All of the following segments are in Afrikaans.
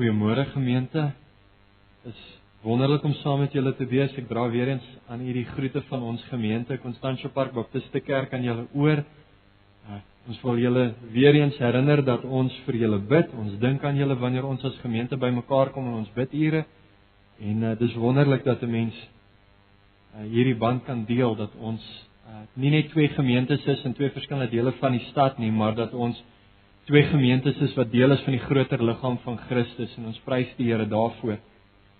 Goeiemôre gemeente. Is wonderlik om saam met julle te wees. Ek dra weer eens aan u die groete van ons gemeente Constantia Park Baptiste Kerk aan julle oor. Uh, ons wil julle weer eens herinner dat ons vir julle bid. Ons dink aan julle wanneer ons as gemeente bymekaar kom in ons bidure. En uh, dis wonderlik dat 'n mens uh, hierdie band kan deel dat ons uh, nie net twee gemeentes is in twee verskillende dele van die stad nie, maar dat ons twee gemeentes is wat deel is van die groter liggaam van Christus en ons prys die Here daarvoor.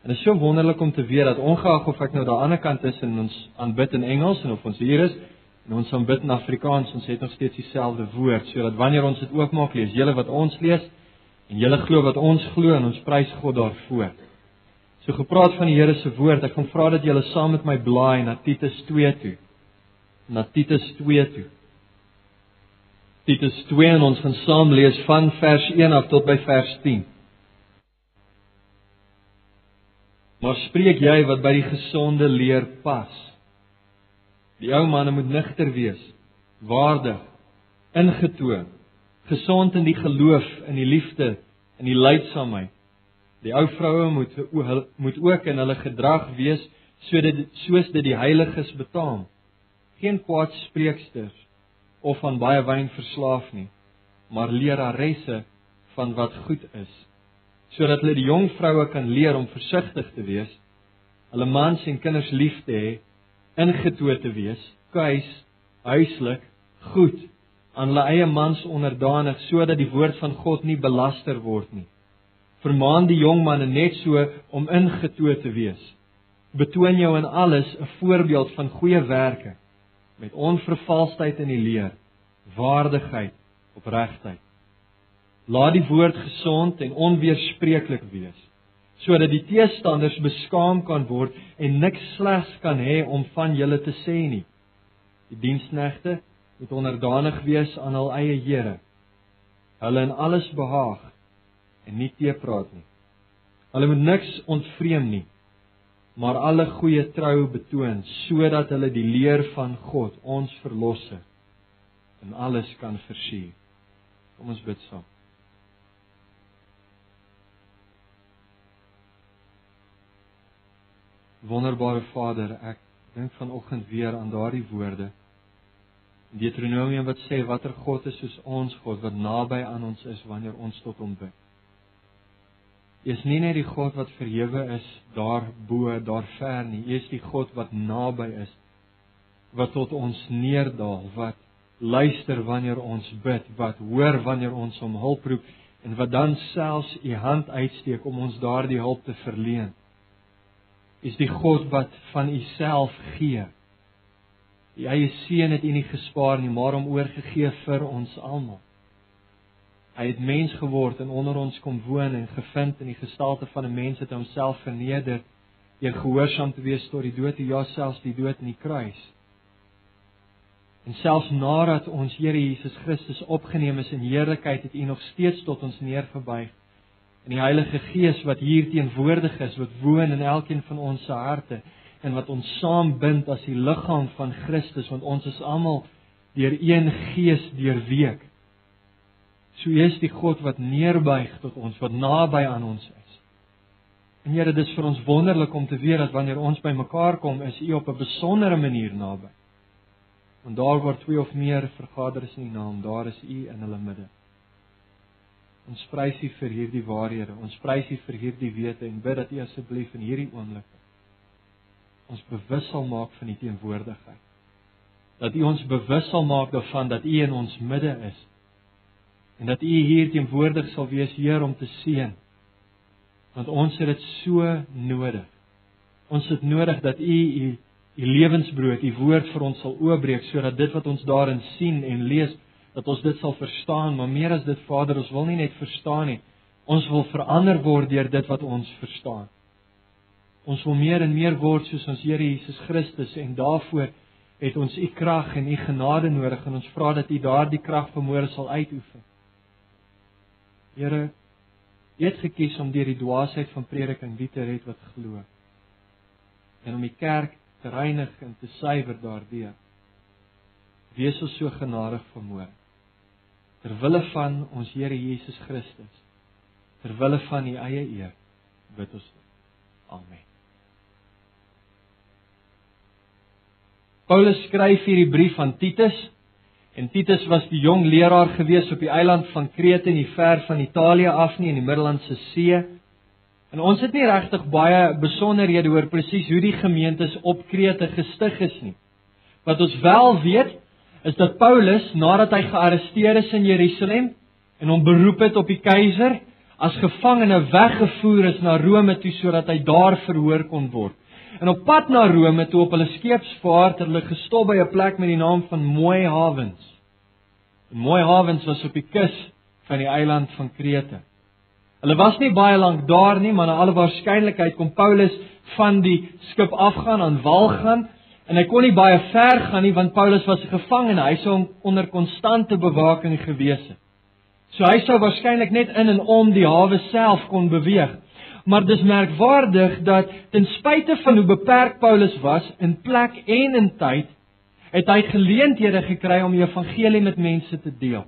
En dit is so wonderlik om te weet dat ongeag of ek nou daar aan die ander kant is en ons aanbid in Engels en of ons hier is en ons aanbid in Afrikaans, ons het nog steeds dieselfde woord sodat wanneer ons dit oopmaak lees, julle wat ons lees en julle glo wat ons glo en ons prys God daarvoor. So gepraat van die Here se woord, ek gaan vra dat julle saam met my blaai na Titus 2 toe. Na Titus 2 toe. Titus 2 en ons gaan saam lees van vers 1 af tot by vers 10. Maar spreek jy wat by die gesonde leer pas. Die ou manne moet nigter wees, waardig, ingetoon, gesond in die geloof, in die liefde, in die lydsaamheid. Die ou vroue moet moet ook in hulle gedrag wees sodat soos dit die heiliges betaam. Geen kwaadspreeksters of van baie wyn verslaaf nie, maar leraresse van wat goed is, sodat hulle die jong vroue kan leer om versigtig te wees, hulle mans en kinders lief te hê, ingetoe te wees, kuis, huislik, goed, aan hulle eie mans onderdanig sodat die woord van God nie belaster word nie. Vermaan die jong manne net so om ingetoe te wees. Betoon jou in alles 'n voorbeeld van goeie werke met onvervalsheid in die leer, waardigheid, opregtheid. Laat die woord gesond en onweerspreeklik wees, sodat die teestanders beskaam kan word en niks slegs kan hê om van julle te sê nie. Die diensknegte moet onderdanig wees aan hul eie Here. Hulle in alles behaag en nie teepraat nie. Hulle moet niks ontvreem nie maar alle goeie trou betoon sodat hulle die leer van God, ons verlosser, in alles kan versier. Kom ons bid saam. Wonderbare Vader, ek dink vanoggend weer aan daardie woorde. Deuteronomium wat sê watter God is soos ons God wat naby aan ons is wanneer ons tot hom bid. U is nie net die God wat verhewe is daar bo, daar ver nie. U is die God wat naby is. Wat tot ons neerdal, wat luister wanneer ons bid, wat hoor wanneer ons om hulp roep en wat dan selfs u hand uitsteek om ons daardie hulp te verleen. U is die God wat van u self gee. U eie seun het u nie gespaar nie, maar hom oorgegee vir ons almal. Hy het mens geword en onder ons kom woon en gevind in die gestalte van 'n mens het homself verneder deur gehoorsaam te wees tot die dood, ja selfs die dood aan die kruis. En selfs nadat ons Here Jesus Christus opgeneem is in heerlikheid, het U nog steeds tot ons neergebuig. En die Heilige Gees wat hier teenwoordig is, wat woon in elkeen van ons se harte en wat ons saambind as die liggaam van Christus, want ons is almal deur een Gees deurweek So U is die God wat neerbuig tot ons, wat naby aan ons is. En Here, dit is vir ons wonderlik om te weet dat wanneer ons bymekaar kom, is U op 'n besondere manier naby. Want daar waar twee of meer vergader is in U naam, daar is U in hulle midde. Ons prys U vir hierdie waarhede. Ons prys U vir hierdie wete en bid dat U asseblief in hierdie oomblik ons bewus sal maak van U teenwoordigheid. Dat U ons bewus sal maak daarvan dat U in ons midde is en dat U hier teenwoordig sal wees, Heer, om te seën. Want ons het dit so nodig. Ons het nodig dat U U U lewensbrood, U woord vir ons sal oopbreek sodat dit wat ons daarin sien en lees, dat ons dit sal verstaan, maar meer as dit, Vader, ons wil nie net verstaan nie. Ons wil verander word deur dit wat ons verstaan. Ons wil meer en meer word soos ons Here Jesus Christus en daarvoor het ons u krag en u genade nodig en ons vra dat u daardie krag vermoere sal uitoefen. Here, U het gekies om deur die dwaasheid van prediking die te red wat glo. En om die kerk te reinig en te suiwer daardeur. Wees ons so genadig vermoë. Ter wille van ons Here Jesus Christus ter wille van u eie eer bid ons. Amen. Paulus skryf hierdie brief aan Titus en Titus was die jong leraar gewees op die eiland van Krete in die ver van Italië af nie in die Middellandse See. En ons het nie regtig baie besonderhede oor presies hoe die gemeentes op Krete gestig is nie. Wat ons wel weet is dat Paulus nadat hy gearresteer is in Jerusalem en hom beroep het op die keiser as gevangene weggevoer is na Rome toe sodat hy daar verhoor kon word. En op pad na Rome toe op hulle skeepsvaart het hulle gestop by 'n plek met die naam van Mooi Hawens. En Mooi Hawens was op die kus van die eiland van Krete. Hulle was nie baie lank daar nie, maar na alle waarskynlikheid kom Paulus van die skip afgaan aan wal gaan en hy kon nie baie ver gaan nie want Paulus was 'n gevangene. Hy sou onder konstante bewaking gewees het. So hy sou waarskynlik net in en om die hawe self kon beweeg. Maar dis merkwaardig dat ten spyte van hoe beperk Paulus was in plek en in tyd, het hy geleenthede gekry om die evangelie met mense te deel.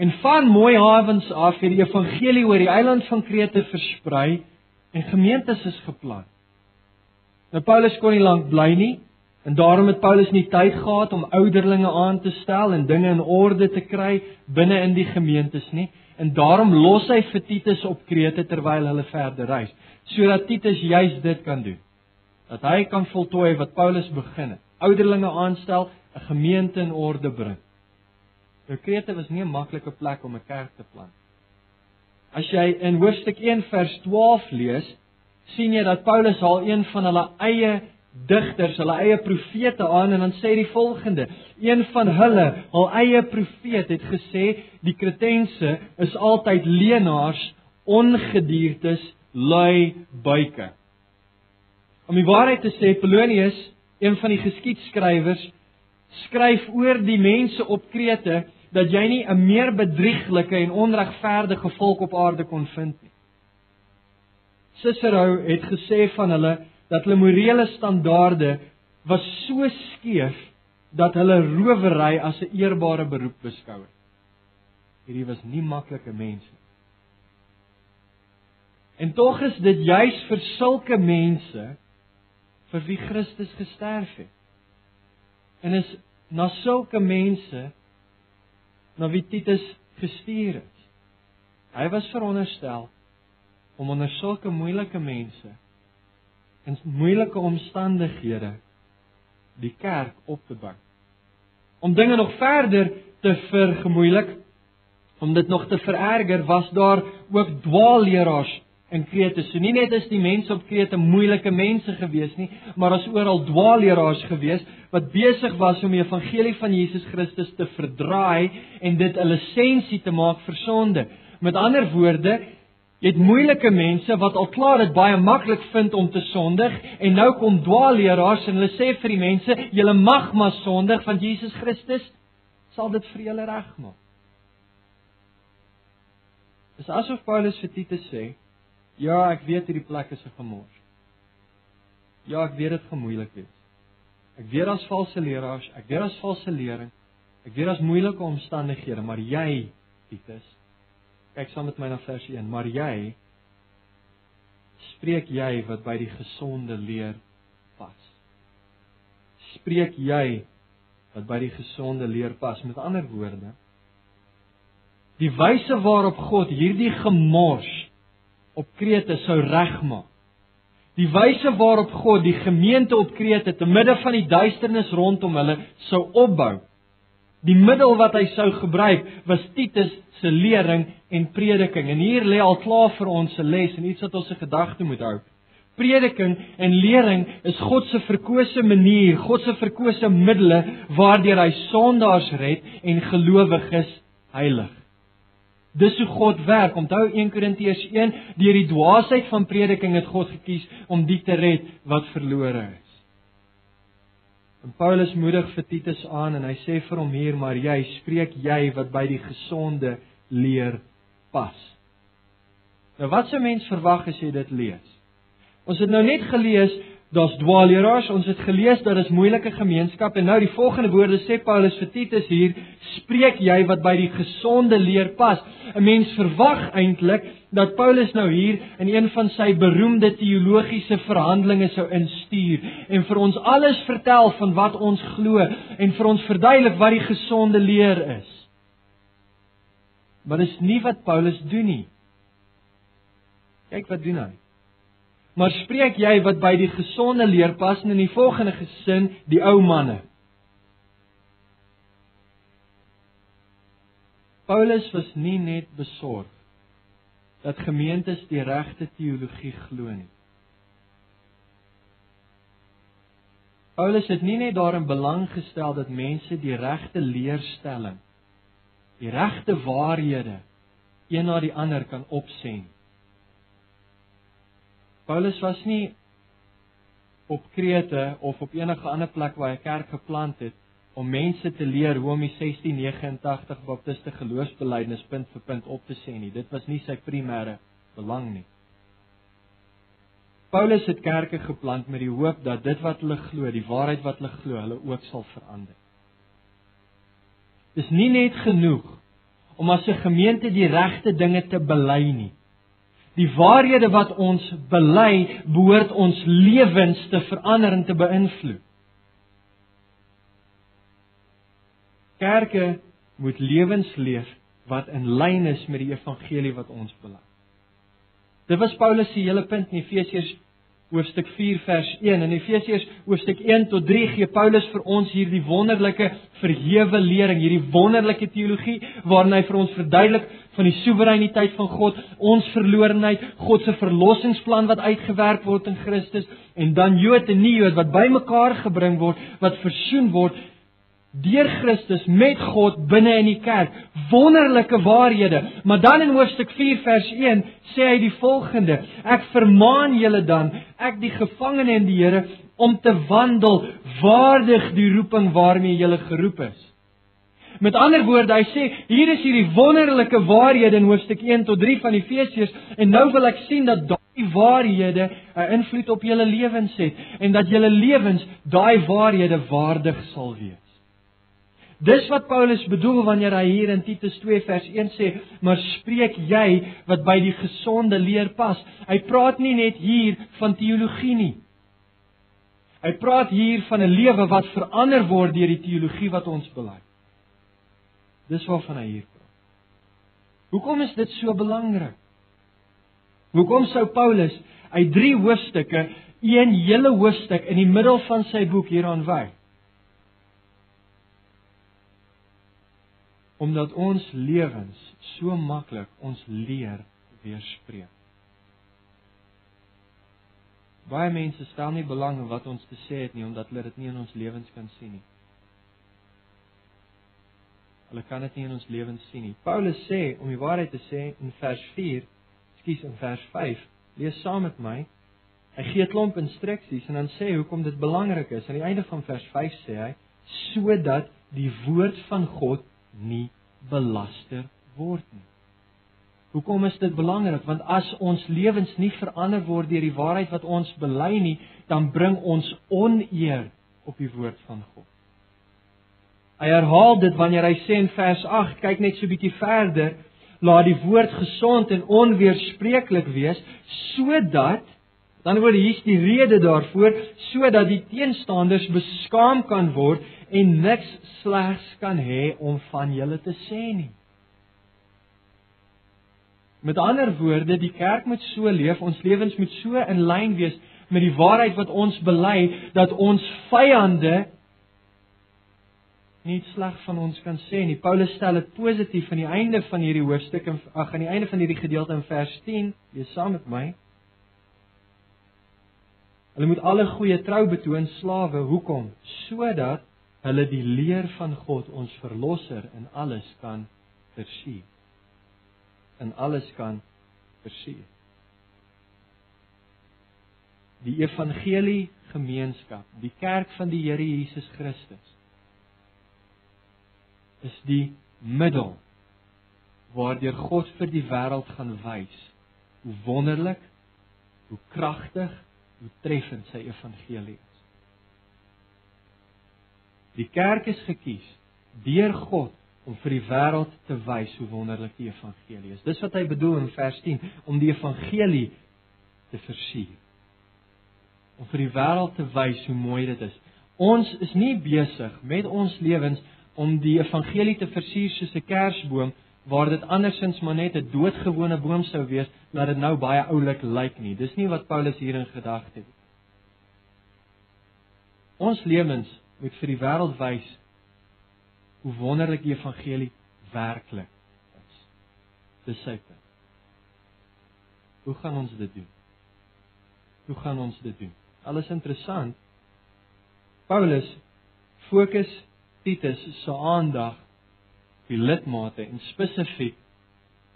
En van mooi hawens af het die evangelie oor die eiland van Krete versprei en gemeentes is geplant. Nou Paulus kon nie lank bly nie en daarom het Paulus nie tyd gehad om ouderlinge aan te stel en dinge in orde te kry binne in die gemeentes nie en daarom los hy vir Titus op Krete terwyl hulle verder reis, sodat Titus juis dit kan doen. Dat hy kan voltooi wat Paulus begin het. Ouderlinge aanstel, 'n gemeente in orde bring. Nou Krete was nie 'n maklike plek om 'n kerk te plant. As jy in hoofstuk 1 vers 12 lees, sien jy dat Paulus al een van hulle eie digters, hulle eie profete aan en dan sê die volgende: Een van hulle, hul eie profeet het gesê die kretense is altyd leenaars, ongediertes, lui buike. Om die waarheid te sê, Polonius, een van die geskiedskrywers, skryf oor die mense op Krete dat jy nie 'n meer bedrieglike en onregverdige volk op aarde kon vind nie. Cicero het gesê van hulle dat hulle morele standaarde was so skeef dat hulle rowery as 'n eerbare beroep beskou het. Hierdie was nie maklike mense. En tog is dit juis vir sulke mense vir wie Christus gesterf het. En is na sulke mense na wie Titus gestuur is. Hy was veronderstel om onder sulke moeilike mense in moeilike omstandighede die kerk op te bou. Om dinge nog verder te vergemoeilik, om dit nog te vererger, was daar ook dwaalleraars in Krete. So nie net is die mense op Krete moeilike mense gewees nie, maar as oral dwaalleraars gewees wat besig was om die evangelie van Jesus Christus te verdraai en dit 'n lisensie te maak vir sonde. Met ander woorde, Jy het moeilike mense wat al klaar dit baie maklik vind om te sondig en nou kom dwaalleraars en hulle sê vir die mense, julle mag maar sondig want Jesus Christus sal dit vir julle regmaak. Dis asof Paulus vir Titus sê, ja, ek weet hierdie plek is 'n gemors. Ja, ek weet dit gaan moeilik wees. Ek weet daar's valse leraars, ek weet daar's valse lering. Ek weet daar's moeilike omstandighede, maar jy, Titus, Kyk saam met my na vers 1. Maar jy spreek jy wat by die gesonde leer pas. Spreek jy wat by die gesonde leer pas. Met ander woorde, die wyse waarop God hierdie gemors op Krete sou regmaak. Die wyse waarop God die gemeente op Krete te midde van die duisternis rondom hulle sou opbou. Die middel wat hy sou gebruik was Titus se lering en prediking. En hier lê al klaar vir ons 'n les en iets wat ons se gedagte moet hou. Prediking en lering is God se verkose manier, God se verkose middele waardeur hy sondaars red en gelowiges heilig. Dis hoe God werk. Onthou 1 Korintiërs 1, deur die dwaasheid van prediking het God gekies om die te red wat verlore is. En Paulus moedig vir Titus aan en hy sê vir hom hier, maar jy spreek jy wat by die gesonde leer pas. Nou wat 'n mens verwag as jy dit lees? Ons het nou net gelees Daar's dwaalleraars, ons het gelees dat dit moeilike gemeenskap en nou die volgende woorde sê Paulus vir Titus hier, spreek jy wat by die gesonde leer pas. 'n Mens verwag eintlik dat Paulus nou hier in een van sy beroemde teologiese verhandelinge sou instuur en vir ons alles vertel van wat ons glo en vir ons verduidelik wat die gesonde leer is. Maar dis nie wat Paulus doen nie. Kyk wat doen hy. Maar spreek jy wat by die gesonde leer pas in die volgende gesin, die ou manne. Paulus was nie net besorg dat gemeentes die regte teologie glo nie. Paulus het nie net daarin belang gestel dat mense die regte leerstelling, die regte waarhede een na die ander kan opsien nie. Paulus was nie op Krete of op enige ander plek waar hy 'n kerk geplant het om mense te leer hoe om die 1689 baptiste geloofsbelijdenis punt vir punt op te sê nie. Dit was nie sy primêre belang nie. Paulus het kerke geplant met die hoop dat dit wat hulle glo, die waarheid wat hulle glo, hulle ook sal verander. Dis nie net genoeg om as 'n gemeente die regte dinge te bely nie. Die waarhede wat ons bely, behoort ons lewens te verander en te beïnvloed. Kerke moet lewens leef wat in lyn is met die evangelie wat ons bely. Dit was Paulus se hele punt in Efesiërs hoofstuk 4 vers 1 en Efesiërs hoofstuk 1 tot 3 gee Paulus vir ons hierdie wonderlike verhewe lering, hierdie wonderlike teologie waarin hy vir ons verduidelik van die soewereiniteit van God, ons verlorenheid, God se verlossingsplan wat uitgewerk word in Christus en dan Jood en nie Jood wat bymekaar gebring word, wat versoen word deur Christus met God binne in die kerk. Wonderlike waarhede. Maar dan in hoofstuk 4 vers 1 sê hy die volgende: Ek vermaan julle dan, ek die gevangene in die Here, om te wandel waardig die roeping waarmee julle geroep is. Met ander woorde, hy sê hier is hierdie wonderlike waarhede in hoofstuk 1 tot 3 van Efesiërs en nou wil ek sien dat daai waarhede 'n invloed op julle lewens het en dat julle lewens daai waarhede waardig sal wees. Dis wat Paulus bedoel wanneer hy hier in Titus 2 vers 1 sê, maar spreek jy wat by die gesonde leer pas. Hy praat nie net hier van teologie nie. Hy praat hier van 'n lewe wat verander word deur die teologie wat ons bely. Dis waarvan hy hier praat. Hoekom is dit so belangrik? Hoekom sou Paulus uit 3 hoofstukke een hele hoofstuk in die middel van sy boek hieraan wy? omdat ons lewens so maklik ons leer weerspreek. Baie mense stel nie belang in wat ons te sê het nie omdat hulle dit nie in ons lewens kan sien nie. Hulle kan dit nie in ons lewens sien nie. Paulus sê om die waarheid te sê in vers 4, skus in vers 5, lees saam met my. Hy gee 'n klomp instruksies en dan sê hy hoekom dit belangrik is. Aan die einde van vers 5 sê hy sodat die woord van God nie belaster word nie. Hoekom is dit belangrik? Want as ons lewens nie verander word deur die waarheid wat ons bely nie, dan bring ons oneer op die woord van God. Hy herhaal dit wanneer hy sê in vers 8, kyk net so 'n bietjie verder, laat die woord gesond en onweerspreeklik wees sodat dan word hier's die rede daarvoor sodat die teenstanders beskaam kan word en niks slegs kan hê om van julle te sê nie. Met ander woorde, die kerk moet so leef, ons lewens moet so in lyn wees met die waarheid wat ons bely dat ons vyande nie sleg van ons kan sê nie. Paulus stel dit positief aan die einde van hierdie hoofstuk en ag aan die einde van hierdie gedeelte in vers 10, lees saam met my. Hulle moet alle goeie trou betoon slawe. Hoekom? Sodat hulle die leer van God ons verlosser in alles kan versier. In alles kan versier. Die evangelie gemeenskap, die kerk van die Here Jesus Christus is die middel waardeur God vir die wêreld gaan wys hoe wonderlik, hoe kragtig hoe treffend sy evangelie is. Die kerk is gekies deur God om vir die wêreld te wys hoe wonderlik die evangelie is. Dis wat hy bedoel in vers 10 om die evangelie te versier. Om vir die wêreld te wys hoe mooi dit is. Ons is nie besig met ons lewens om die evangelie te versier soos 'n kersboom waar dit andersins maar net 'n doodgewone boom sou wees, laat dit nou baie oulik lyk nie. Dis nie wat Paulus hier in gedagte het. Ons lewens moet vir die wêreld wys hoe wonderlik die evangelie werklik is. Dis sy punt. Hoe gaan ons dit doen? Hoe gaan ons dit doen? Alles interessant. Paulus fokus Titus se aandag die lidmate en spesifiek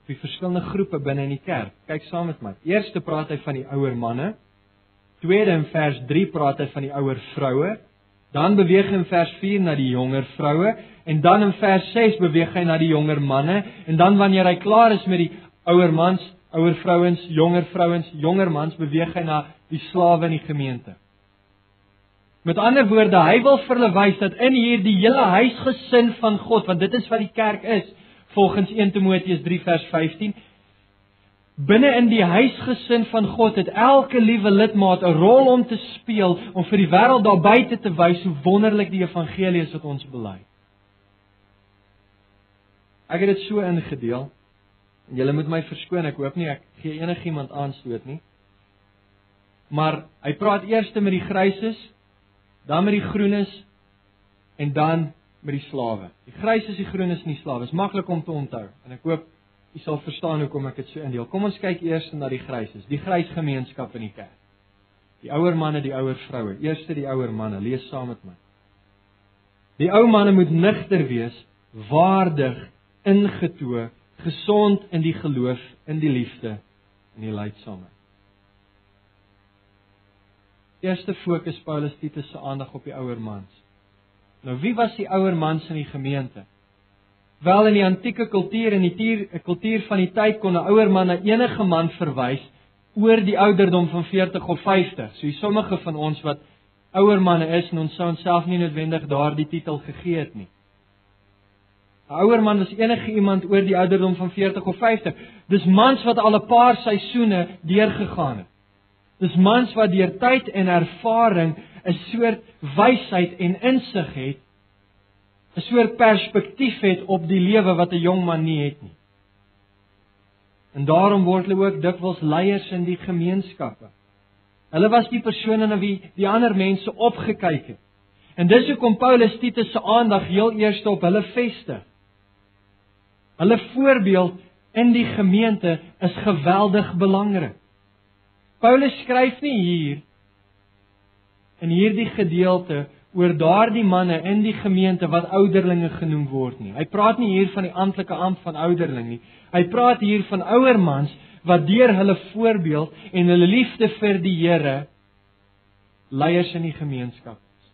die verskillende groepe binne in die kerk. Kyk saam met my. Eerste praat hy van die ouer manne. Tweede in vers 3 praat hy van die ouer vroue. Dan beweeg hy in vers 4 na die jonger vroue en dan in vers 6 beweeg hy na die jonger manne en dan wanneer hy klaar is met die ouer mans, ouer vrouens, jonger vrouens, jonger mans beweeg hy na die slawe in die gemeente. Met ander woorde, hy wil vir hulle wys dat in hierdie hele huisgesin van God, want dit is wat die kerk is, volgens 1 Timoteus 3 vers 15, Binne in die huisgesin van God het elke liewe lidmaat 'n rol om te speel om vir die wêreld daar buite te wys hoe wonderlik die evangelie is wat ons bely. Ek het dit so ingedeel. Julle moet my verskoon, ek hoop nie ek gee enigiemand aanstoot nie. Maar hy praat eers met die gryses, dan met die groenes en dan met die slawe. Die gryses, die groenes en die slawe is maklik om te onthou en ek hoop Jy sal verstaan hoekom ek dit so indeel. Kom ons kyk eers na die gryses, die grys gemeenskap in die kerk. Die ouer manne, die ouer vroue. Eerste die ouer manne, lees saam met my. Die ou manne moet nigter wees, waardig, ingetoe, gesond in die geloof, in die liefde en die lydsaamheid. Eerste fokus Paulus Titus se aandag op die ouer mans. Nou wie was die ouer mans in die gemeente? Wel in die antieke kultuur en die tier, kultuur van die tyd kon 'n ouer man na enige man verwys oor die ouderdom van 40 of 50. So sommige van ons wat ouer manne is en ons sou onsself nie noodwendig daardie titel gegee het nie. 'n Ouer man was enige iemand oor die ouderdom van 40 of 50. Dis mans wat al 'n paar seisoene deurgegaan het. Dis mans wat deur tyd en ervaring 'n soort wysheid en insig het 'n soort perspektief het op die lewe wat 'n jong man nie het nie. En daarom word hulle ook dikwels leiers in die gemeenskappe. Hulle was die persone na wie die ander mense opgekyk het. En dis hoekom Paulus Titus se aandag heel eers op hulle vestig. Hulle voorbeeld in die gemeente is geweldig belangrik. Paulus skryf nie hier in hierdie gedeelte oor daardie manne in die gemeente wat ouderlinge genoem word nie. Hy praat nie hier van die amptelike ampt van ouderling nie. Hy praat hier van ouer mans wat deur hulle voorbeeld en hulle liefde vir die Here leiers in die gemeenskap is.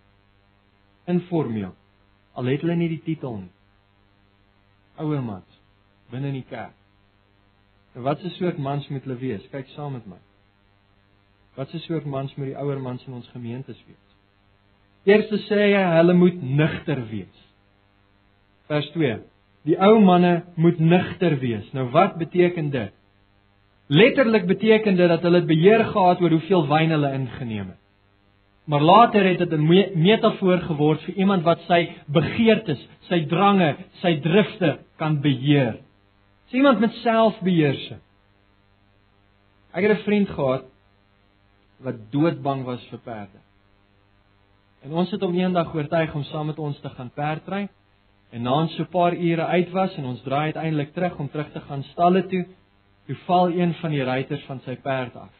Informeel. Al het hulle nie die titel nie. Ouer mans binne in die kerk. En wat 'n soort mans moet hulle wees? Kyk saam met my. Wat 'n soort mans moet die ouer mans in ons gemeentes wees? Eerstens sê hy hulle moet nugter wees. Vers 2. Die ou manne moet nugter wees. Nou wat beteken dit? Letterlik beteken dit dat hulle beheer gehad oor hoeveel wyn hulle ingeneem het. Maar later het dit 'n metafoor geword vir iemand wat sy begeertes, sy drange, sy drifte kan beheer. Dis iemand met selfbeheersing. Ek het 'n vriend gehad wat doodbang was vir perde. En ons het hom eendag oortuig om saam met ons te gaan perdry. En na ons so 'n paar ure uit was en ons draai uiteindelik terug om terug te gaan stalle toe, toe val een van die ruiters van sy perd af.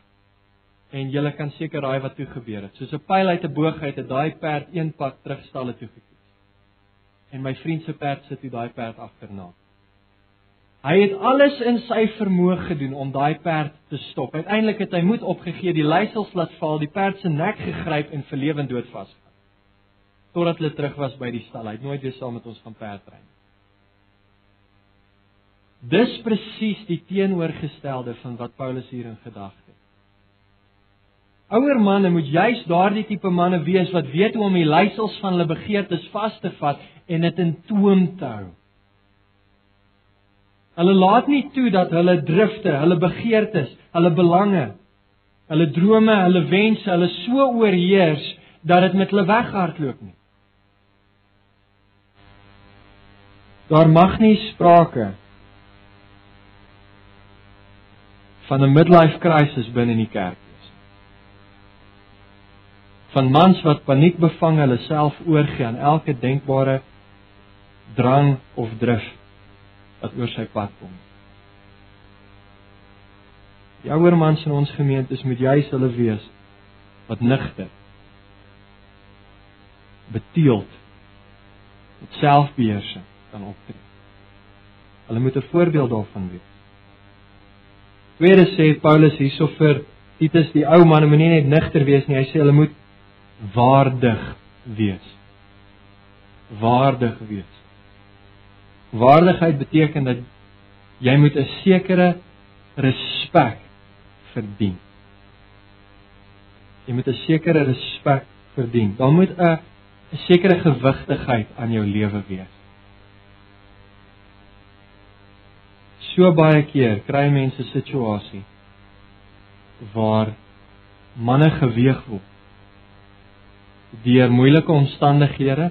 En jy kan seker raai wat toe gebeur het. Soos 'n pyl uit 'n boog uit het daai perd een pad terug stalle toe gekies. En my vriend se perd sit toe daai perd agterna. Hy het alles in sy vermoë gedoen om daai perd te stop. Uiteindelik het hy moed opgegee, die leiersels laat val, die perd se nek gegryp en vir lewend dood vasgehou totdat hulle terug was by die stal. Hy het nooit weer saam met ons gaan perdry nie. Dis presies die teenoorgestelde van wat Paulus hier in gedagte het. Ouer manne moet juis daardie tipe manne wees wat weet hoe om die leiersels van hulle begeertes vas te vat en dit in toom te hou. Hulle laat nie toe dat hulle drifte, hulle begeertes, hulle belange, hulle drome, hulle wense, hulle so oorheers dat dit met hulle weghardloop nie. Daar mag nie sprake van 'n midlife crisis binne in die kerk wees. Van mans wat paniekbevange hulle self oorgee aan elke denkbare drang of drif wat oor sy pad kom. Die ouer mans in ons gemeentes moet juis hulle wees wat nigter beteeld met selfbeheersing kan optree. Hulle moet 'n voorbeeld daarvan wees. Tweede sê Paulus hierso vir Titus die ou man moenie net nigter wees nie, hy sê hulle moet waardig wees. Waardig wees. Waardigheid beteken dat jy moet 'n sekere respek verdien. Jy moet 'n sekere respek verdien. Daar moet 'n 'n sekere gewigtigheid aan jou lewe wees. So baie keer kry mense situasie waar manne geweeg word deur moeilike omstandighede,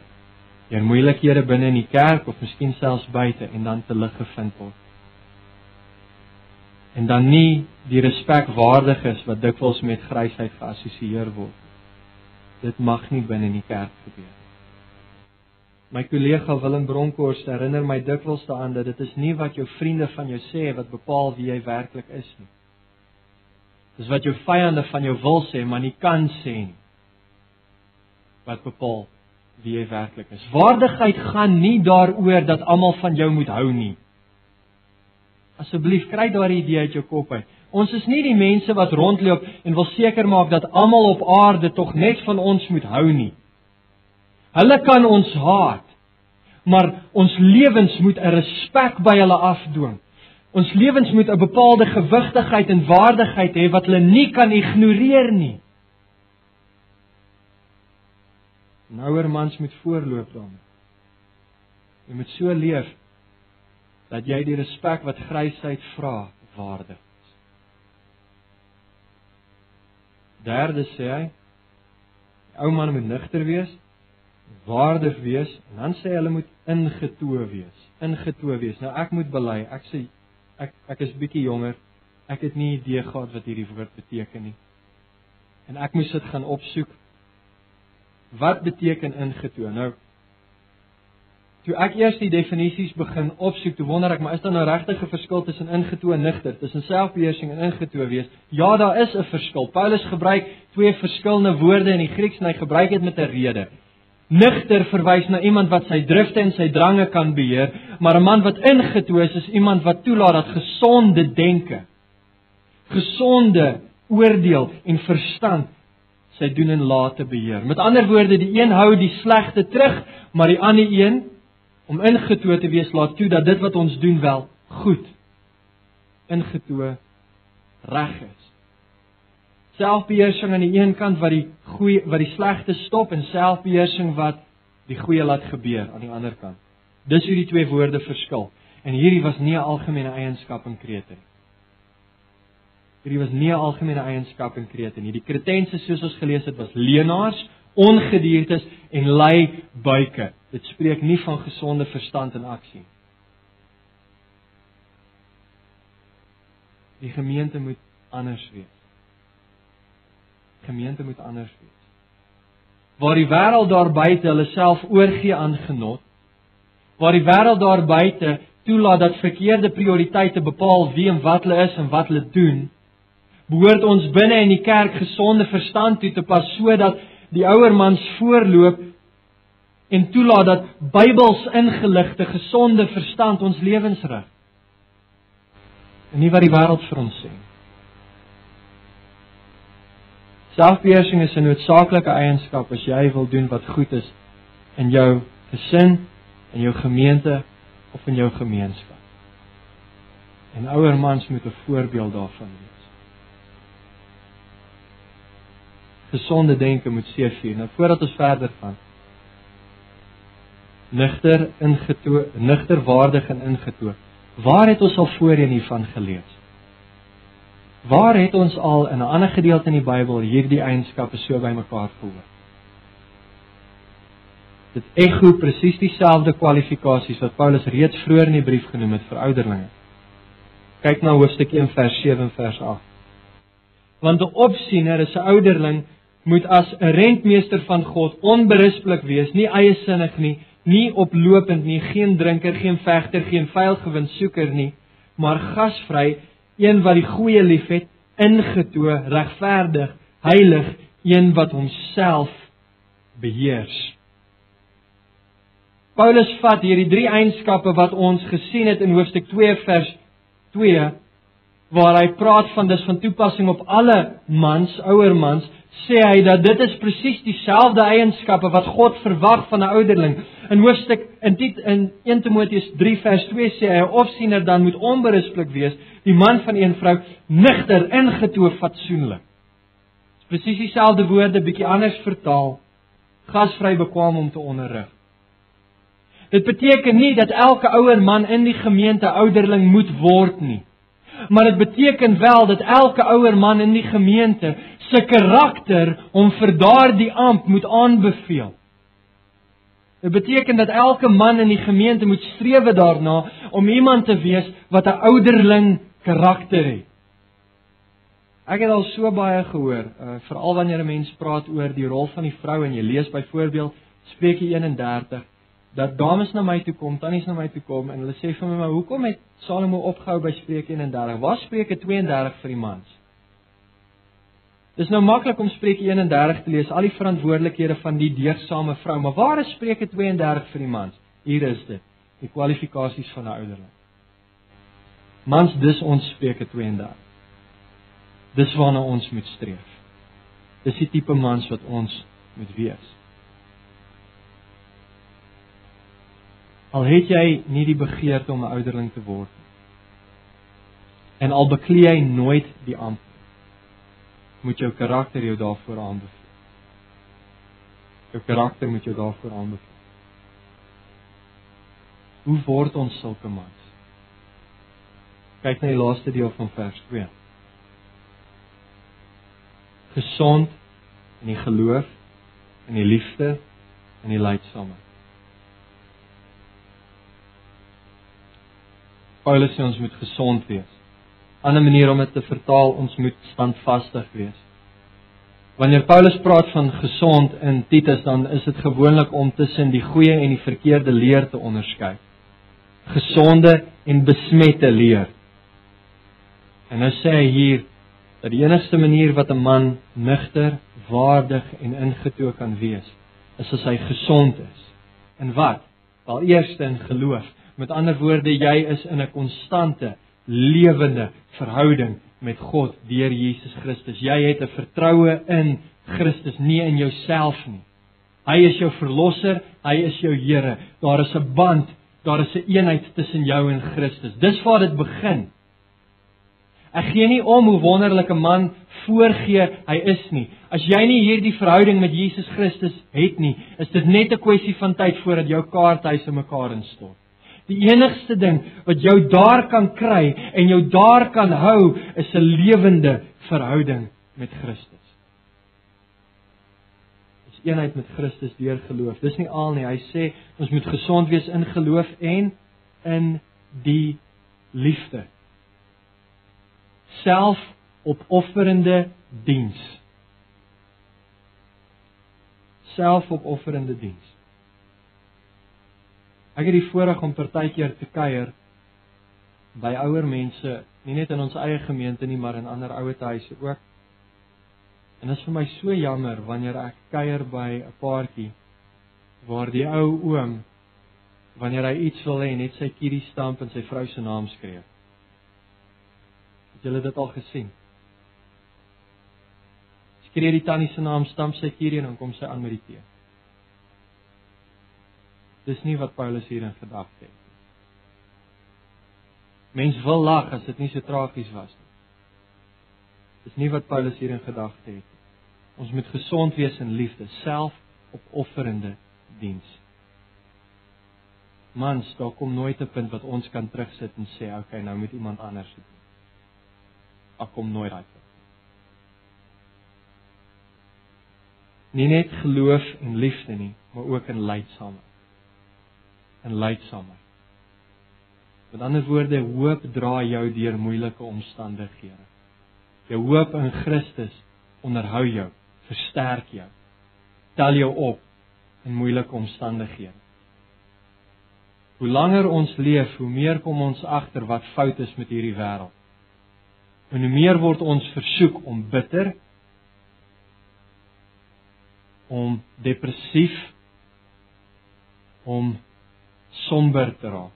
deur moeilikhede binne in die kerk of miskien selfs buite en dan te lig gevind word. En dan nie die respek waardig is wat dikwels met grysheid geassosieer word dit mag nie binne in die kerk gebeur. My kollega Willem Bronkhorst herinner my dikwels daaraan dat dit is nie wat jou vriende van jou sê wat bepaal wie jy werklik is nie. Dis wat jou vyande van jou wil sê, maar nie kan sê nie. Wat bepaal wie jy werklik is. Waardigheid gaan nie daaroor dat almal van jou moet hou nie. Asseblief kry daardie idee uit jou kop uit. Ons is nie die mense wat rondloop en wil seker maak dat almal op aarde tog net van ons moet hou nie. Hulle kan ons haat, maar ons lewens moet 'n respek by hulle afdwing. Ons lewens moet 'n bepaalde gewigtigheid en waardigheid hê wat hulle nie kan ignoreer nie. Nouer mans moet voorloop dan. Jy moet so leef dat jy die respek wat grysheid vra waardig Derde sê hy ou man moet nigter wees, waardig wees en dan sê hulle moet ingetoe wees, ingetoe wees. Nou ek moet bely, ek sê ek ek is bietjie jonger. Ek het nie idee gehad wat hierdie woord beteken nie. En ek moes dit gaan opsoek. Wat beteken ingetoe? Nou Toe ek eers die definisies begin opsoek, toe wonder ek, maar is daar nou regtig 'n verskil tussen ingetoe en nigter, tussen selfbeheersing en ingetoe wees? Ja, daar is 'n verskil. Paulus gebruik twee verskillende woorde in die Grieks en hy gebruik dit met 'n rede. Nigter verwys na iemand wat sy drifte en sy drange kan beheer, maar 'n man wat ingetoe is, is iemand wat toelaat dat gesonde denke, gesonde oordeel en verstand sy doen en late beheer. Met ander woorde, die een hou die slegte terug, maar die ander een om ingetoe te wees laat toe dat dit wat ons doen wel goed ingetoe reg is. Selfbeheersing aan die een kant wat die goeie wat die slegte stop en selfbeheersing wat die goeie laat gebeur aan die ander kant. Dis hoe die twee woorde verskil. En hierdie was nie 'n algemene eienskap in Krete nie. Hierdie was nie 'n algemene eienskap in Krete nie. Die Kretense soos ons gelees het was leenaars, ongediertes en lui buike. Dit spreek nie van gesonde verstand en aksie. Die gemeente moet anders wees. Gemeente moet anders wees. Waar die wêreld daar buite hulle self oorgee aan genot, waar die wêreld daar buite toelaat dat verkeerde prioriteite bepaal wie en wat hulle is en wat hulle doen, behoort ons binne in die kerk gesonde verstand toe te pas sodat die ouer mans voorloop en toelaat dat Bybels ingeligte gesonde verstand ons lewens rig. En nie wat die wêreld vir ons sê. Selfbeheersing is 'n noodsaaklike eienskap as jy wil doen wat goed is in jou gesin, in jou gemeente of in jou gemeenskap. En ouer mans moet 'n voorbeeld daarvan wees. Gesonde denke moet seëvier. Nou voordat ons verder gaan. Nigter ingetoe, nigter waardig en ingetoe. Waar het ons al voorheen hiervan gelees? Waar het ons al in 'n ander gedeelte in die Bybel hierdie eienskappe so bymekaar gehoor? Dit ekho presies dieselfde kwalifikasies wat Paulus reeds vroeër in die brief genoem het vir ouderlinge. Kyk na hoofstuk 1 vers 7 en vers 8. Want 'n opsiener is 'n ouderling moet as 'n rentmeester van God onberispelik wees, nie eiesinnig nie, nie oplopend nie, geen drinker, geen vegter, geen vuilgewinsoeker nie, maar gasvry, een wat die goeie liefhet, ingetoe, regverdig, heilig, een wat homself beheers. Paulus vat hierdie drie eienskappe wat ons gesien het in hoofstuk 2 vers 2 waar hy praat van dis van toepassing op alle mans, ouer mans, sê hy dat dit is presies dieselfde eienskappe wat God verwag van 'n ouderling. In hoofstuk in dit in 1 Timoteus 3 vers 2 sê hy 'n opsiener dan moet onberispelik wees, die man van een vrou, nigter, ingetoe, fatsoenlik. Presies dieselfde woorde bietjie anders vertaal. Gasvry bekwam om te onderrig. Dit beteken nie dat elke ouer man in die gemeente ouderling moet word nie maar dit beteken wel dat elke ouer man in die gemeente se karakter hom vir daardie amp moet aanbeveel. Dit beteken dat elke man in die gemeente moet streef daarna om iemand te wees wat 'n ouderling karakter het. Ek het al so baie gehoor, uh, veral wanneer 'n mens praat oor die rol van die vrou en jy lees byvoorbeeld Spreuke 31 dat dames na my toe kom, tannies na my toe kom en hulle sê vir my, "Maar hoekom het Salomo opgehou by Spreuke 31? Waar Spreuke 32 vir die mans?" Dis nou maklik om Spreuke 31 te lees, al die verantwoordelikhede van die deegsame vrou, maar waar is Spreuke 32 vir die mans? Hier is dit, die kwalifikasies van 'n ouderling. Mans, dis ons Spreuke 32. Dis waarna ons moet streef. Dis die tipe mans wat ons moet wees. Al het jy nie die begeerte om 'n ouderling te word nie. En al beklee jy nooit die ampt moet jou karakter jou daarvoor aanbeveel. Jou karakter moet jou daarvoor aanbeveel. Hoe word ons sulke mans? Kyk na die laaste deel van vers 2. Gesond in die geloof, in die liefde, in die lydsaamheid. Paulus sê ons moet gesond wees. 'n Ander manier om dit te vertaal, ons moet standvastig wees. Wanneer Paulus praat van gesond in Titus, dan is dit gewoonlik om tussen die goeie en die verkeerde leer te onderskei. Gesonde en besmette leer. En nou sê hy hier dat die enigste manier wat 'n man nugter, waardig en ingetoe kan wees, is as hy gesond is. En wat? Wel eerste in geloof. Met ander woorde, jy is in 'n konstante lewende verhouding met God deur Jesus Christus. Jy het 'n vertroue in Christus, nie in jouself nie. Hy is jou verlosser, hy is jou Here. Daar is 'n band, daar is 'n eenheid tussen jou en Christus. Dis waar dit begin. Ek gee nie om hoe wonderlike man voorgee hy is nie. As jy nie hierdie verhouding met Jesus Christus het nie, is dit net 'n kwessie van tyd voordat jou kaarthuise mekaar instort. Die enigste ding wat jou daar kan kry en jou daar kan hou is 'n lewende verhouding met Christus. Dis eenheid met Christus deur geloof. Dis nie al nie. Hy sê ons moet gesond wees in geloof en in die liefde. Selfopofferende diens. Selfopofferende diens. Ek het die voorreg om partykeer te kuier by ouer mense, nie net in ons eie gemeente nie, maar in ander ouerhuise ook. En dit is vir my so jammer wanneer ek kuier by 'n paartjie waar die ou oom wanneer hy iets wil hê, net sy kierie stamp en sy vrou se naam skryf. Het julle dit al gesien? Skryf die tannie se naam, stamp sy kierie en dan kom sy aan met die tee. Dis nie wat Paulus hier in gedagte het nie. Mens wil lag as dit nie so tragies was nie. Dis nie wat Paulus hier in gedagte het nie. Ons moet gesond wees in liefde, selfopofferende diens. Mans, daar kom nooit 'n punt wat ons kan terugsit en sê, "Oké, okay, nou moet iemand anders dit doen." Daar kom nooit daai punt. Nie net geloof en liefde nie, maar ook in lydsaamheid. In lydsaamheid. Met ander woorde, hoop dra jou deur moeilike omstandighede. Jou hoop in Christus onderhou jou, versterk jou, tel jou op in moeilike omstandighede. Hoe langer ons leef, hoe meer kom ons agter wat fout is met hierdie wêreld. En hoe meer word ons versoek om bitter, om depressief, om somber te raak.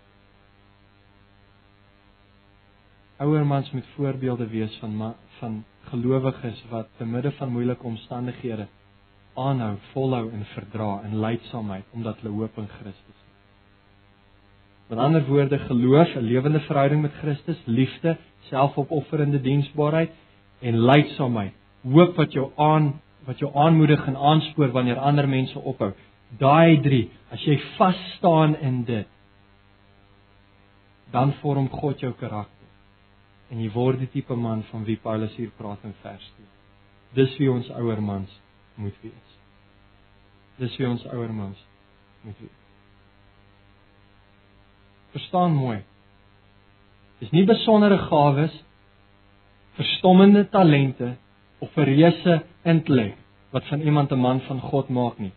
Ouer mans moet voorbeelde wees van van gelowiges wat te midde van moeilike omstandighede aanhou, volhou en verdra in lydsaamheid omdat hulle hoop in Christus het. Met ander woorde, geloof, 'n lewende verhouding met Christus, liefde, selfopofferende diensbaarheid en lydsaamheid. Hoop wat jou aan wat jou aanmoedig en aanspoor wanneer ander mense ophou. Daai 3, as jy vas staan in dit, dan vorm God jou karakter. En jy word die tipe man van wie Paulus hier praat in vers 2. Dis wie ons ouer mans moet wees. Dis wie ons ouer mans moet wees. Verstaan mooi. Dis nie besondere gawes, verstommende talente of 'n reuse intellek wat van iemand 'n man van God maak nie.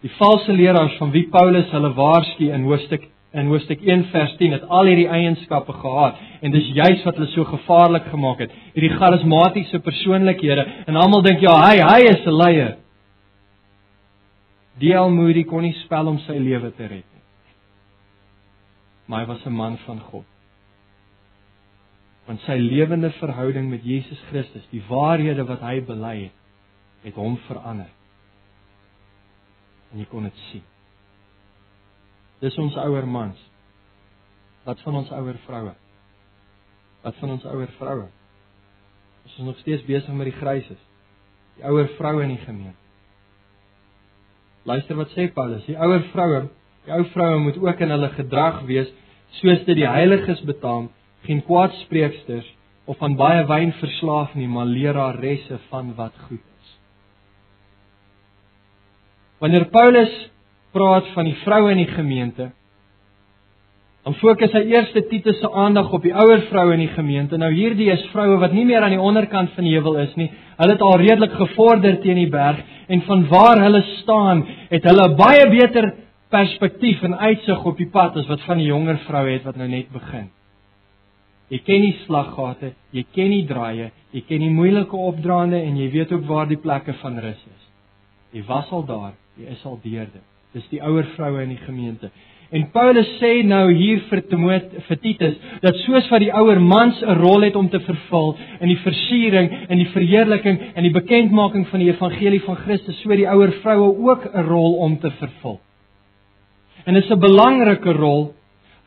Die valse leraars van wie Paulus hulle waarsku in hoofstuk in hoofstuk 1 vers 10 het al hierdie eienskappe gehad en dis juis wat hulle so gevaarlik gemaak het. Hierdie charismatiese persoonlikhede en almal dink ja, hy hy is 'n leier. D.L. Moody kon nie spel om sy lewe te red nie. Maar hy was 'n man van God. Want sy lewende verhouding met Jesus Christus, die waarhede wat hy bely het, het hom verander. En jy kon dit sien. Dis ons ouer mans. Wat van ons ouer vroue? Wat van ons ouer vroue? Ons is nog steeds besig met die gryses. Die ouer vroue in die gemeente. Luister wat sê Paulus, die ouer vroue, die ou vroue moet ook in hulle gedrag wees soos dit die heiliges betaam, geen kwaadspreeksters of aan baie wyn verslaaf nie, maar leraresse van wat goed is. Wanneer Paulus praat van die vroue in die gemeente, dan fokus hy eers Titus se aandag op die ouer vroue in die gemeente. Nou hierdie is vroue wat nie meer aan die onderkant van die heuwel is nie. Hulle het al redelik gevorder teen die berg en van waar hulle staan, het hulle baie beter perspektief en uitsig op die pad as wat van die jonger vroue het wat nou net begin. Jy ken die slaggate, jy ken die draaie, jy ken die moeilike opdraande en jy weet ook waar die plekke van rus is. Jy was al daar, jy is al deur dit. Dis die ouer vroue in die gemeente. En Paulus sê nou hier vir Timoteus vir Titus dat soos wat die ouer mans 'n rol het om te vervul in die versiering en die verheerliking en die bekendmaking van die evangelie van Christus, so die ouer vroue ook 'n rol om te vervul. En dit is 'n belangrike rol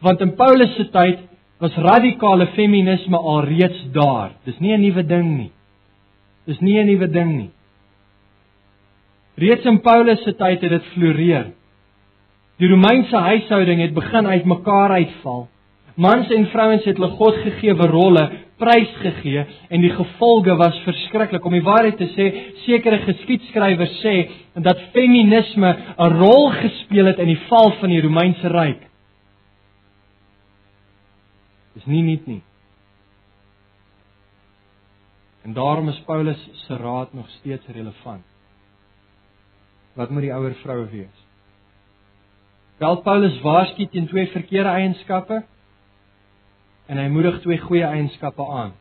want in Paulus se tyd was radikale feminisme alreeds daar. Dis nie 'n nuwe ding nie. Dis nie 'n nuwe ding nie. Reeds in Paulus se tyd het dit floreer. Die Romeinse huishouding het begin uitmekaar uitval. Mans en vrouens het hulle Godgegewe rolle prysgegee en die gevolge was verskriklik. Om die waarheid te sê, sekere geskiedskrywers sê dat feminisme 'n rol gespeel het in die val van die Romeinse ryk. Dis nie nuut nie. En daarom is Paulus se raad nog steeds relevant. Wat moet die ouer vroue wees? Wel Paulus waarsku teen twee verkeerde eienskappe en hy moedig twee goeie eienskappe aan.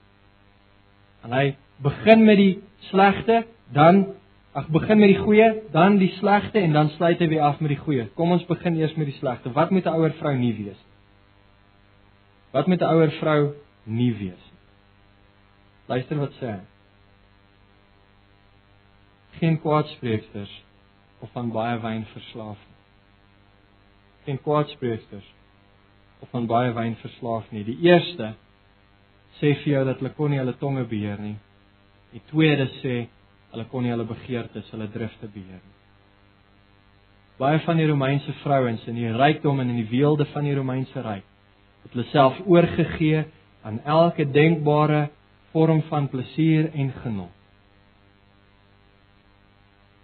En hy begin met die slegte, dan ag begin met die goeie, dan die slegte en dan sluit hy weer af met die goeie. Kom ons begin eers met die slegte. Wat moet 'n ouer vrou nie wees? Wat moet 'n ouer vrou nie wees? Luister wat sê hy. Geen kwaadspreeksters of van baie wyn verslaaf nie. Geen kwaadspreeksters of van baie wyn verslaaf nie. Die eerste sê vir jou dat hulle kon nie hulle tonge beheer nie. Die tweede sê Hulle kon nie hulle begeertes, hulle drifte beheer nie. Baie van die Romeinse vrouens in die rykdom en in die weelde van die Romeinse ryk het hulle self oorgegee aan elke denkbare vorm van plesier en genot.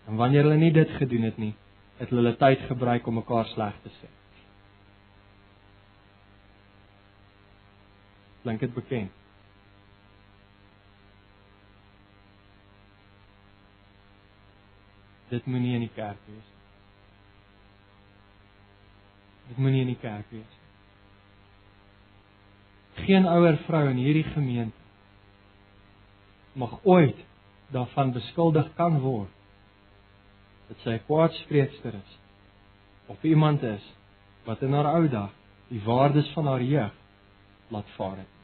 En wanneer hulle nie dit gedoen het nie, het hulle tyd gebruik om mekaar sleg te sê. Klink dit bekend? Dit moenie in die kerk wees nie. Dit moenie in die kerk wees nie. Geen ouer vrou in hierdie gemeente mag ooit daarvan beskuldig kan word dat sy 'n kwaadspreekster is of iemand is wat in haar ou dag die waardes van haar jeug laat vaar het.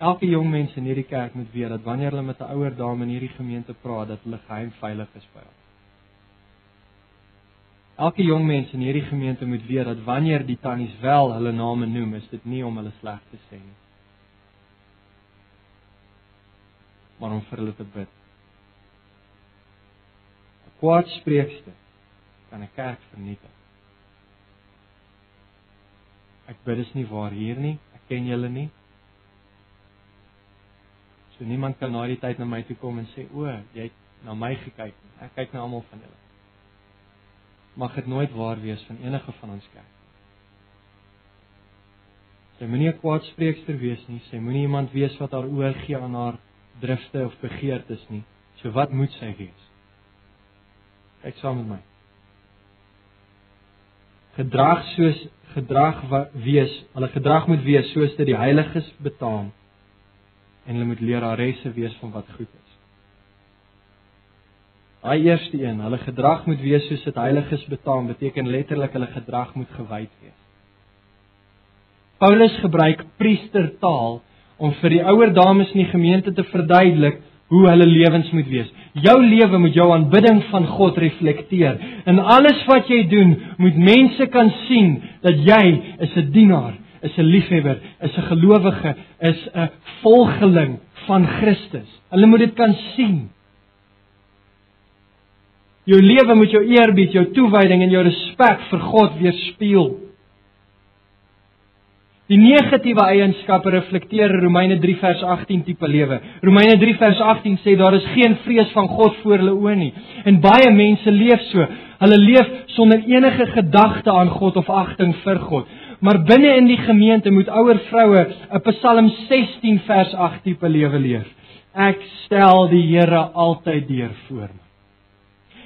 Elke jong mens in hierdie kerk moet weet dat wanneer hulle met 'n ouer dame in hierdie gemeente praat, dat hulle geheim veilig is by haar. Elke jong mens in hierdie gemeente moet weet dat wanneer die tannies wel hulle name noem, is dit nie om hulle sleg te sê nie. Maar om vir hulle te bid. Kwaadspreekster kan 'n kerk vernietig. Ek bid is nie waar hier nie. Ek ken julle nie. So niemand kan na die tyd na my toe kom en sê, "O, jy het na my gekyk." Ek kyk na almal van julle. Mag dit nooit waar wees van enige van ons kerk. Sy moenie 'n kwaadspreekster wees nie. Sy moenie iemand wees wat haar oorgee aan haar drifte of begeertes nie. So wat moet sy wees? Kyk saam met my. Gedrag soos gedrag wees, hulle gedrag moet wees soos dit die heiliges betaam en hulle moet leraresse wees van wat goed is. Daai eerste een, hulle gedrag moet wees soos dit heiliges betaam, beteken letterlik hulle gedrag moet gewyd wees. Paulus gebruik priestertaal om vir die ouer dames in die gemeente te verduidelik hoe hulle lewens moet wees. Jou lewe moet jou aanbidding van God reflekteer. In alles wat jy doen, moet mense kan sien dat jy is 'n dienaar is 'n liefhebber, is 'n gelowige, is 'n volgeling van Christus. Hulle moet dit kan sien. Jou lewe moet jou eerbied, jou toewyding en jou respek vir God weerspieël. Die negatiewe eienskappe reflekteer Romeine 3 vers 18 tipe lewe. Romeine 3 vers 18 sê daar is geen vrees van God voor hulle oë nie. En baie mense leef so. Hulle leef sonder enige gedagte aan God of agting vir God. Maar binne in die gemeente moet ouer vroue 'n Psalm 16 vers 8 tipe lewe leef. Ek stel die Here altyd deur voor my.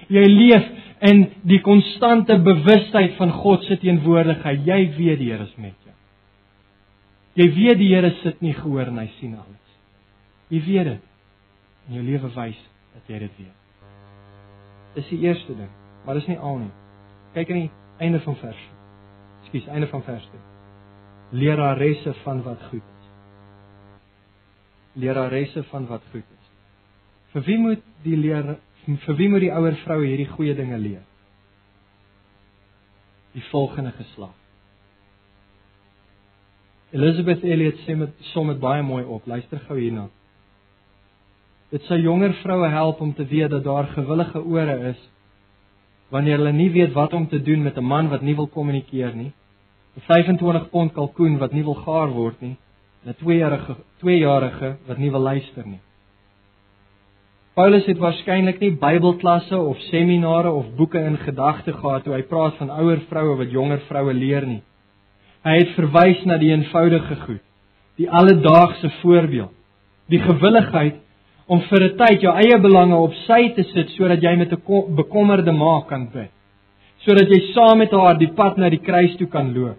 Jy leef in die konstante bewustheid van God se teenwoordigheid. Jy weet die Here is met. Jy weet die Here sit nie gehoor en hy sien alles. Jy weet dit. En jou lewe wys dat jy dit weet. Dis die eerste ding, maar dis nie al nie. Kyk aan die einde van vers 4. Ekskuus, einde van vers 2. Leraresse van wat goed is. Leraresse van wat goed is. Vir wie moet die leer vir wie moet die ouer vroue hierdie goeie dinge leer? Die volgende geslag. Elizabeth Elliot sê met som dit baie mooi op. Luister gou hierna. Dit sou jonger vroue help om te weet dat daar gewillige ore is wanneer hulle nie weet wat om te doen met 'n man wat nie wil kommunikeer nie. 'n 25 pond kalkoen wat nie wil gaar word nie, en 'n 2-jarige 2-jarige wat nie wil luister nie. Paulus het waarskynlik nie Bybelklasse of seminare of boeke in gedagte gehad toe hy praat van ouer vroue wat jonger vroue leer nie. Hy het verwys na die eenvoudige goed, die alledaagse voorbeeld, die gewilligheid om vir 'n tyd jou eie belange op sy te sit sodat jy met 'n bekommerde maag kan bid. Sodat jy saam met haar die pad na die kruis toe kan loop.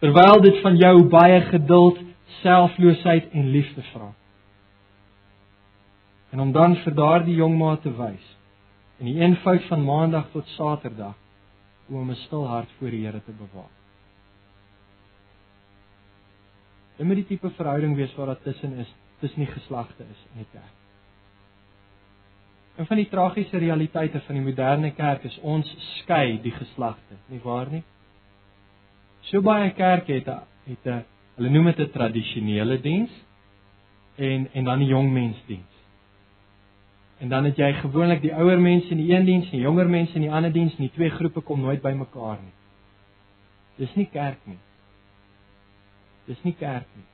Terwyl dit van jou baie geduld, selfloosheid en liefde vra. En om dan vir daardie jong ma te wys in die eenvoud van maandag tot saterdag om 'n stil hart voor die Here te bewaar. Dit moet die tipe verhouding wees wat daar tussen is tussen die geslagte is in die kerk. En van die tragiese realiteite van die moderne kerk is ons skei die geslagte, nie waar nie? So baie kerke het 'n het 'n hulle noem dit 'n tradisionele diens en en dan die jong mensdiens. En dan het jy gewoonlik die ouer mense in die een diens en jonger mense in die ander diens en die twee groepe kom nooit bymekaar nie. Dis nie kerk nie. Dis nie kerk nie.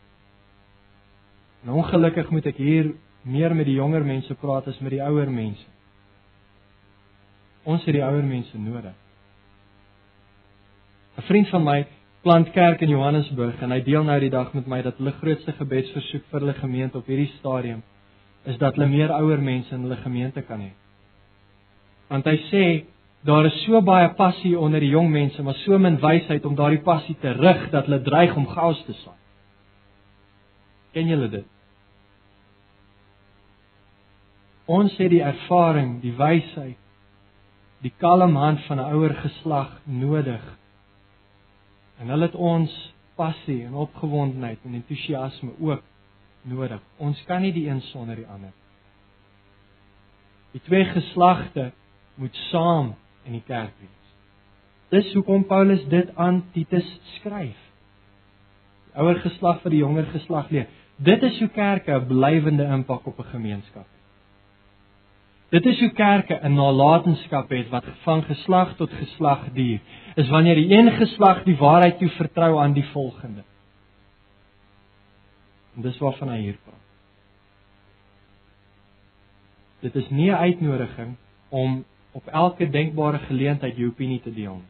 En ongelukkig moet ek hier meer met die jonger mense praat as met die ouer mense. Ons het die ouer mense nodig. 'n Vriend van my plant kerk in Johannesburg en hy deel nou die dag met my dat hulle grootste gebedsversoek vir hulle gemeente op hierdie stadium is dat hulle meer ouer mense in hulle gemeente kan hê. Want hy sê daar is so baie passie onder die jong mense, maar so min wysheid om daardie passie te rig dat hulle dreig om chaos te saai. Ken julle dit? Ons het die ervaring, die wysheid, die kalm hand van 'n ouer geslag nodig. En hulle het ons passie en opgewondenheid en entoesiasme ook nodig. Ons kan nie die een sonder die ander. Die twee geslagte moet saam in die kerk wees. Dis hoekom Paulus dit aan Titus skryf. Die ouer geslag vir die jonger geslag leer. Dit is hoe kerke 'n blywende impak op 'n gemeenskap. Dit is hoe kerke 'n nalatenskap het wat van geslag tot geslag duur. Is wanneer die een geslag die waarheid toe vertrou aan die volgende. En dis waarvan hy hier praat. Dit is nie 'n uitnodiging om op elke denkbare geleentheid jou opinie te deel.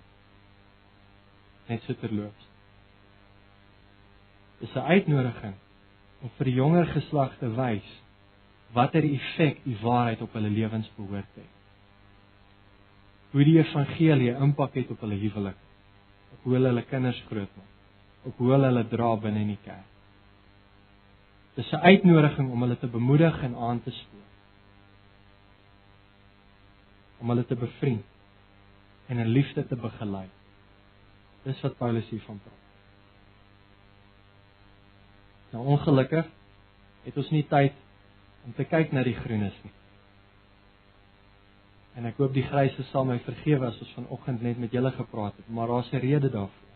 Net so terloops. Dis 'n uitnodiging om vir die jonger geslag te wys watter effek die waarheid op hulle lewens behoort te hê. Hoe die evangelie impak het op hulle huwelik, op hoe hulle hulle kinders grootmaak, op hoe hulle hulle dra binne in die kerk. Dis 'n uitnodiging om hulle te bemoedig en aan te spoor. Om hulle te bevriend en in liefde te begelei. Dis wat Paulus hiervan praat. Nou ongelukkig het ons nie tyd om te kyk na die groenes nie. En ek hoop die gryse sal my vergewe as ons vanoggend net met julle gepraat het, maar daar's 'n rede daarvoor.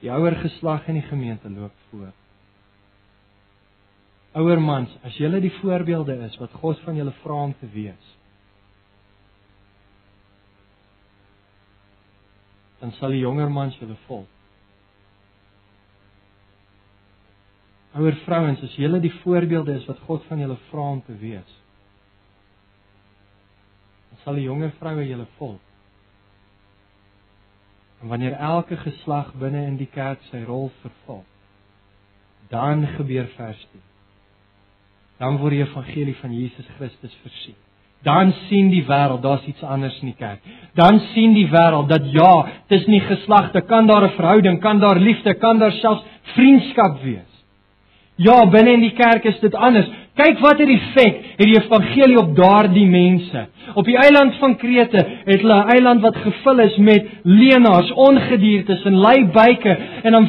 Die ouer geslag in die gemeente loop voor. Ouer mans, as julle die voorbeelde is wat God van julle vra om te wees, dan sal die jonger mans julle volg. Ouer vrouens, as julle die voorbeelde is wat God van julle vra om te wees, dan sal die jonger vroue julle volg. En wanneer elke geslag binne in die kerk sy rol vervul, dan gebeur vers 10. Dan word die evangelie van Jesus Christus versien. Dan sien die wêreld daar's iets anders in die kerk. Dan sien die wêreld dat ja, tussen die geslagte kan daar 'n verhouding, kan daar liefde, kan daar selfs vriendskap wees. Ja, binne in die kerk is dit anders. Kyk watter effek het die evangelie op daardie mense. Op die eiland van Krete het hulle 'n eiland wat gevul is met leenaars, ongediertes en lui byke en dan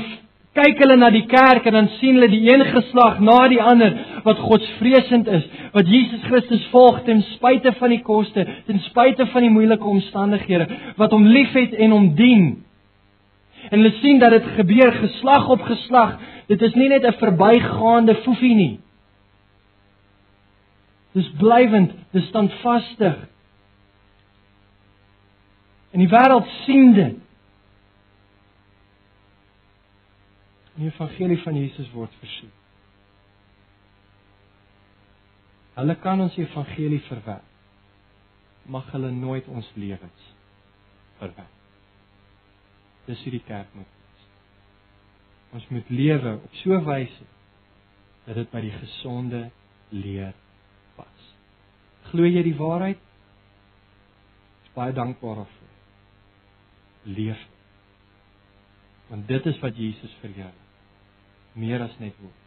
kyk hulle na die kerk en dan sien hulle die een geslag na die ander wat godsvreesend is, wat Jesus Christus volg ten spyte van die koste, ten spyte van die moeilike omstandighede, wat hom liefhet en hom dien. En hulle sien dat dit gebeur geslag op geslag. Dit is nie net 'n verbygaande foefie nie. Dis blywend, dis standvastig. En die wêreld sien dit. Die evangelie van Jesus word versoek. Hulle kan ons evangelie verwerp. Mag hulle nooit ons lewens verwerp. Dis hoe die kerk moet wees. Ons moet lewe op so 'n wyse dat dit by die gesonde leer pas. Glo jy die waarheid? Ek is baie dankbaar daarvoor. Leef. Want dit is wat Jesus vir jou meer as net woord.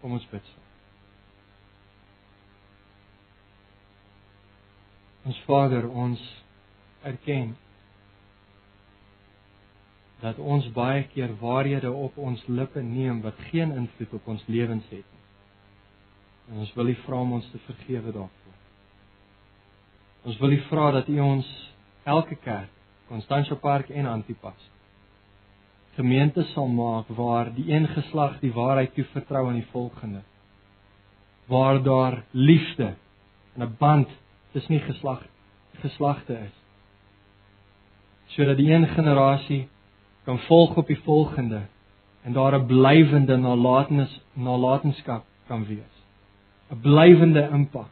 Kom ons bid. Ons Vader, ons erken dat ons baie keer waarhede op ons lippe neem wat geen invloed op ons lewens het nie. En ons wil U vra om ons te vergewe daarvoor. Ons wil U vra dat U ons elke kerk, Constantia Park en Antipas gemeente sal maak waar die een geslag die waarheid toe vertrou aan die volgende. waar daar liefde en 'n band tussen die geslag geslagte is. Sodat die een generasie kan volg op die volgende en daar 'n blywende nalatenis nalatenskap kan wees. 'n Blywende impak,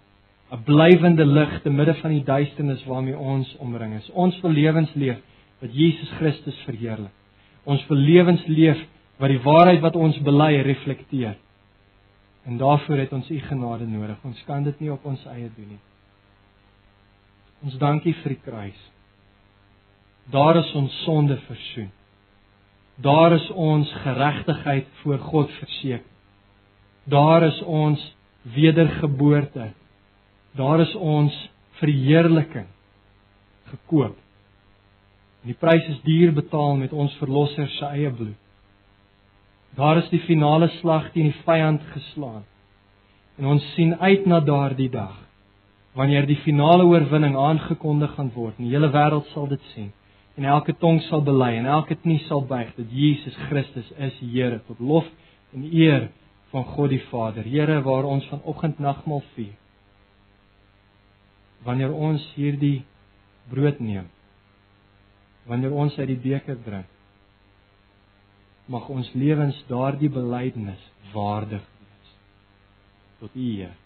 'n blywende lig te midde van die duisternis waarmee ons omring is. Ons wil lewens leef wat Jesus Christus verheerlik. Ons wil lewens leef wat die waarheid wat ons bely reflekteer. En daarvoor het ons u genade nodig. Ons kan dit nie op ons eie doen nie. Ons dankie vir die kruis. Daar is ons sonde versoen. Daar is ons geregtigheid voor God verseker. Daar is ons wedergeboorte. Daar is ons verheerliking gekoop. En die prys is duur betaal met ons verlosser se eie bloed. Daar is die finale slag teen die vyand geslaan. En ons sien uit na daardie dag wanneer die finale oorwinning aangekondig gaan word. Die hele wêreld sal dit sien en elke tong sal bely en elke knie sal buig dat Jesus Christus is Here tot lof en eer van God die Vader. Here, waar ons vanoggend nagmaal vier. Wanneer ons hierdie brood neem, wanneer ons uit die beker drink, mag ons lewens daardie belydenis waardig wees tot U Heer. Amen.